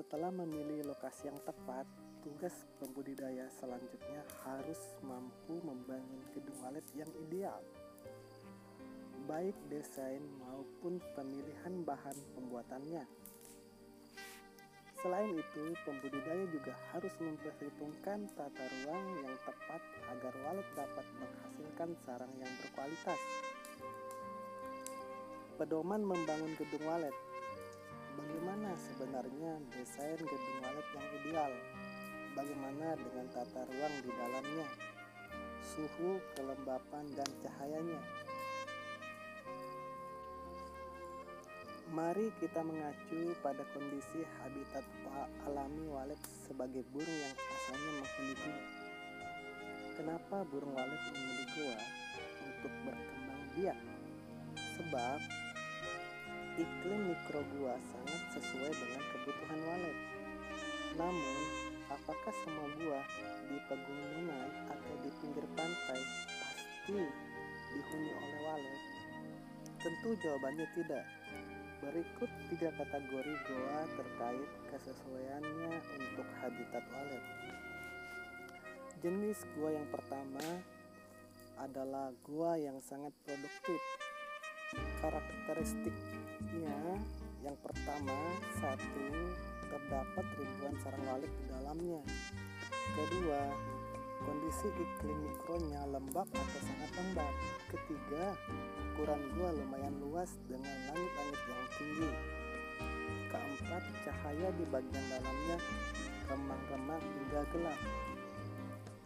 Setelah memilih lokasi yang tepat, tugas pembudidaya selanjutnya harus mampu membangun gedung walet yang ideal. Baik desain maupun pemilihan bahan pembuatannya. Selain itu, pembudidaya juga harus memperhitungkan tata ruang yang tepat agar walet dapat menghasilkan sarang yang berkualitas. Pedoman membangun gedung walet Bagaimana sebenarnya desain gedung walet yang ideal? Bagaimana dengan tata ruang di dalamnya? Suhu, kelembapan, dan cahayanya. Mari kita mengacu pada kondisi habitat alami walet sebagai burung yang asalnya menghuni gua. Kenapa burung walet memilih gua untuk berkembang biak? Sebab iklim mikro gua walet. Namun, apakah semua gua di pegunungan atau di pinggir pantai pasti dihuni oleh walet? Tentu jawabannya tidak. Berikut tiga kategori goa terkait kesesuaiannya untuk habitat walet. Jenis gua yang pertama adalah gua yang sangat produktif. Karakteristiknya yang pertama, satu, terdapat ribuan sarang walet di dalamnya. Kedua, kondisi iklim mikronya lembab atau sangat lembab. Ketiga, ukuran gua lumayan luas dengan langit-langit yang tinggi. Keempat, cahaya di bagian dalamnya remang-remang hingga gelap.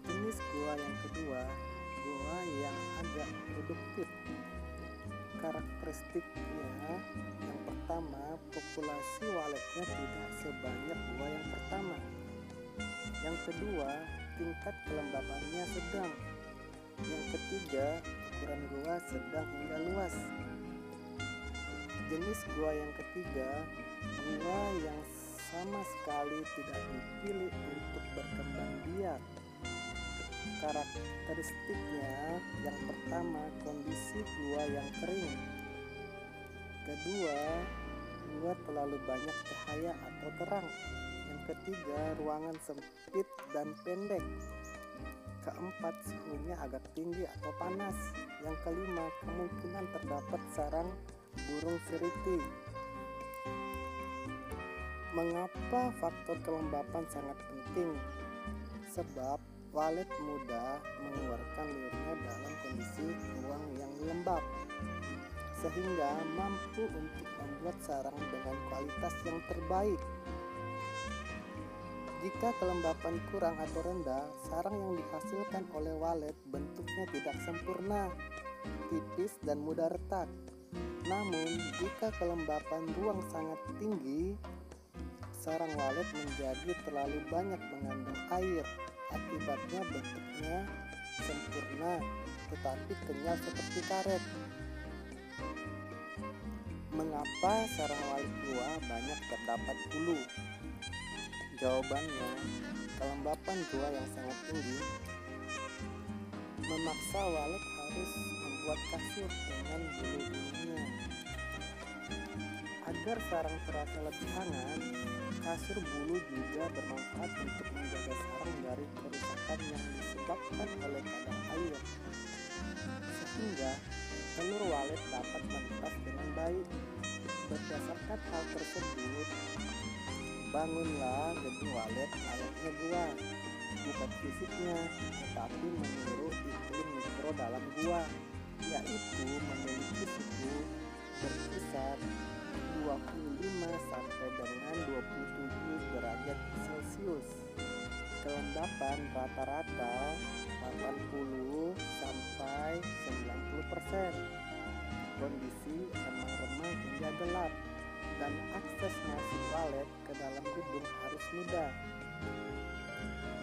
Jenis gua yang kedua, gua yang agak produktif. Karakteristiknya yang populasi waletnya tidak sebanyak gua yang pertama. Yang kedua, tingkat kelembabannya sedang. Yang ketiga, ukuran gua sedang hingga luas. Jenis gua yang ketiga, gua yang sama sekali tidak dipilih untuk berkembang biak. Karakteristiknya yang pertama, kondisi gua yang kering. Kedua, gua terlalu banyak cahaya atau terang. Yang ketiga, ruangan sempit dan pendek. Keempat, suhunya agak tinggi atau panas. Yang kelima, kemungkinan terdapat sarang burung seriti. Mengapa faktor kelembapan sangat penting? Sebab walet mudah mengeluarkan liurnya dalam kondisi ruang yang lembab sehingga mampu untuk membuat sarang dengan kualitas yang terbaik. Jika kelembapan kurang atau rendah, sarang yang dihasilkan oleh walet bentuknya tidak sempurna, tipis dan mudah retak. Namun, jika kelembapan ruang sangat tinggi, sarang walet menjadi terlalu banyak mengandung air. Akibatnya bentuknya sempurna, tetapi kenyal seperti karet. Mengapa sarang walet gua banyak terdapat bulu? Jawabannya, kelembapan gua yang sangat tinggi memaksa walet harus membuat kasur dengan bulu-bulunya. Agar sarang terasa lebih hangat, kasur bulu juga bermanfaat untuk menjaga sarang dari kerusakan yang disebabkan oleh kadar air. Sehingga telur walet dapat menetas dengan baik. Berdasarkan hal tersebut, bangunlah gedung walet layaknya gua bukan fisiknya tetapi meniru iklim mikro dalam gua yaitu memiliki suhu berkisar 25 sampai dengan 27 derajat Celcius kelembapan rata-rata 80 sampai 90 persen kondisi remang-remang hingga gelap dan akses masuk walet ke dalam gedung harus mudah.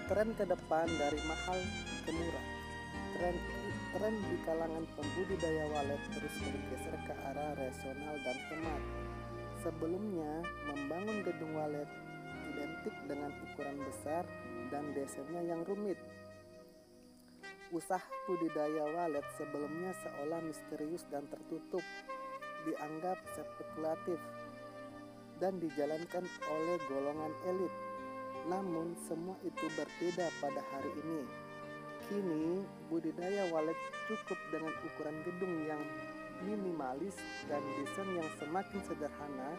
Tren ke depan dari mahal ke murah. Tren tren di kalangan pembudidaya walet terus bergeser ke arah rasional dan hemat. Sebelumnya, membangun gedung walet identik dengan ukuran besar dan desainnya yang rumit. Usaha budidaya walet sebelumnya seolah misterius dan tertutup, dianggap spekulatif dan dijalankan oleh golongan elit. Namun, semua itu berbeda pada hari ini. Kini, budidaya walet cukup dengan ukuran gedung yang minimalis dan desain yang semakin sederhana.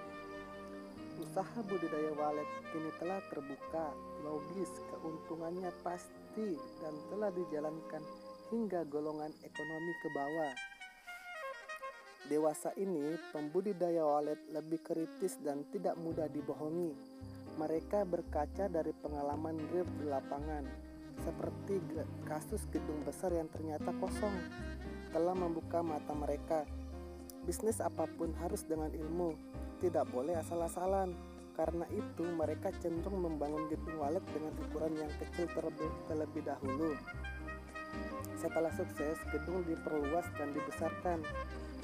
Usaha budidaya walet kini telah terbuka, logis, keuntungannya pasti, dan telah dijalankan hingga golongan ekonomi ke bawah. Dewasa ini, pembudidaya walet lebih kritis dan tidak mudah dibohongi. Mereka berkaca dari pengalaman real di lapangan, seperti kasus gedung besar yang ternyata kosong, telah membuka mata mereka. Bisnis apa pun harus dengan ilmu, tidak boleh asal-asalan. Karena itu, mereka cenderung membangun gedung walet dengan ukuran yang kecil terlebih, terlebih dahulu. Setelah sukses, gedung diperluas dan dibesarkan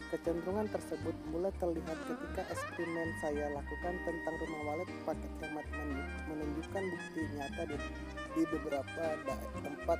Kecenderungan tersebut mulai terlihat ketika eksperimen saya lakukan tentang rumah walet paket hemat menunjukkan bukti nyata di, di beberapa tempat.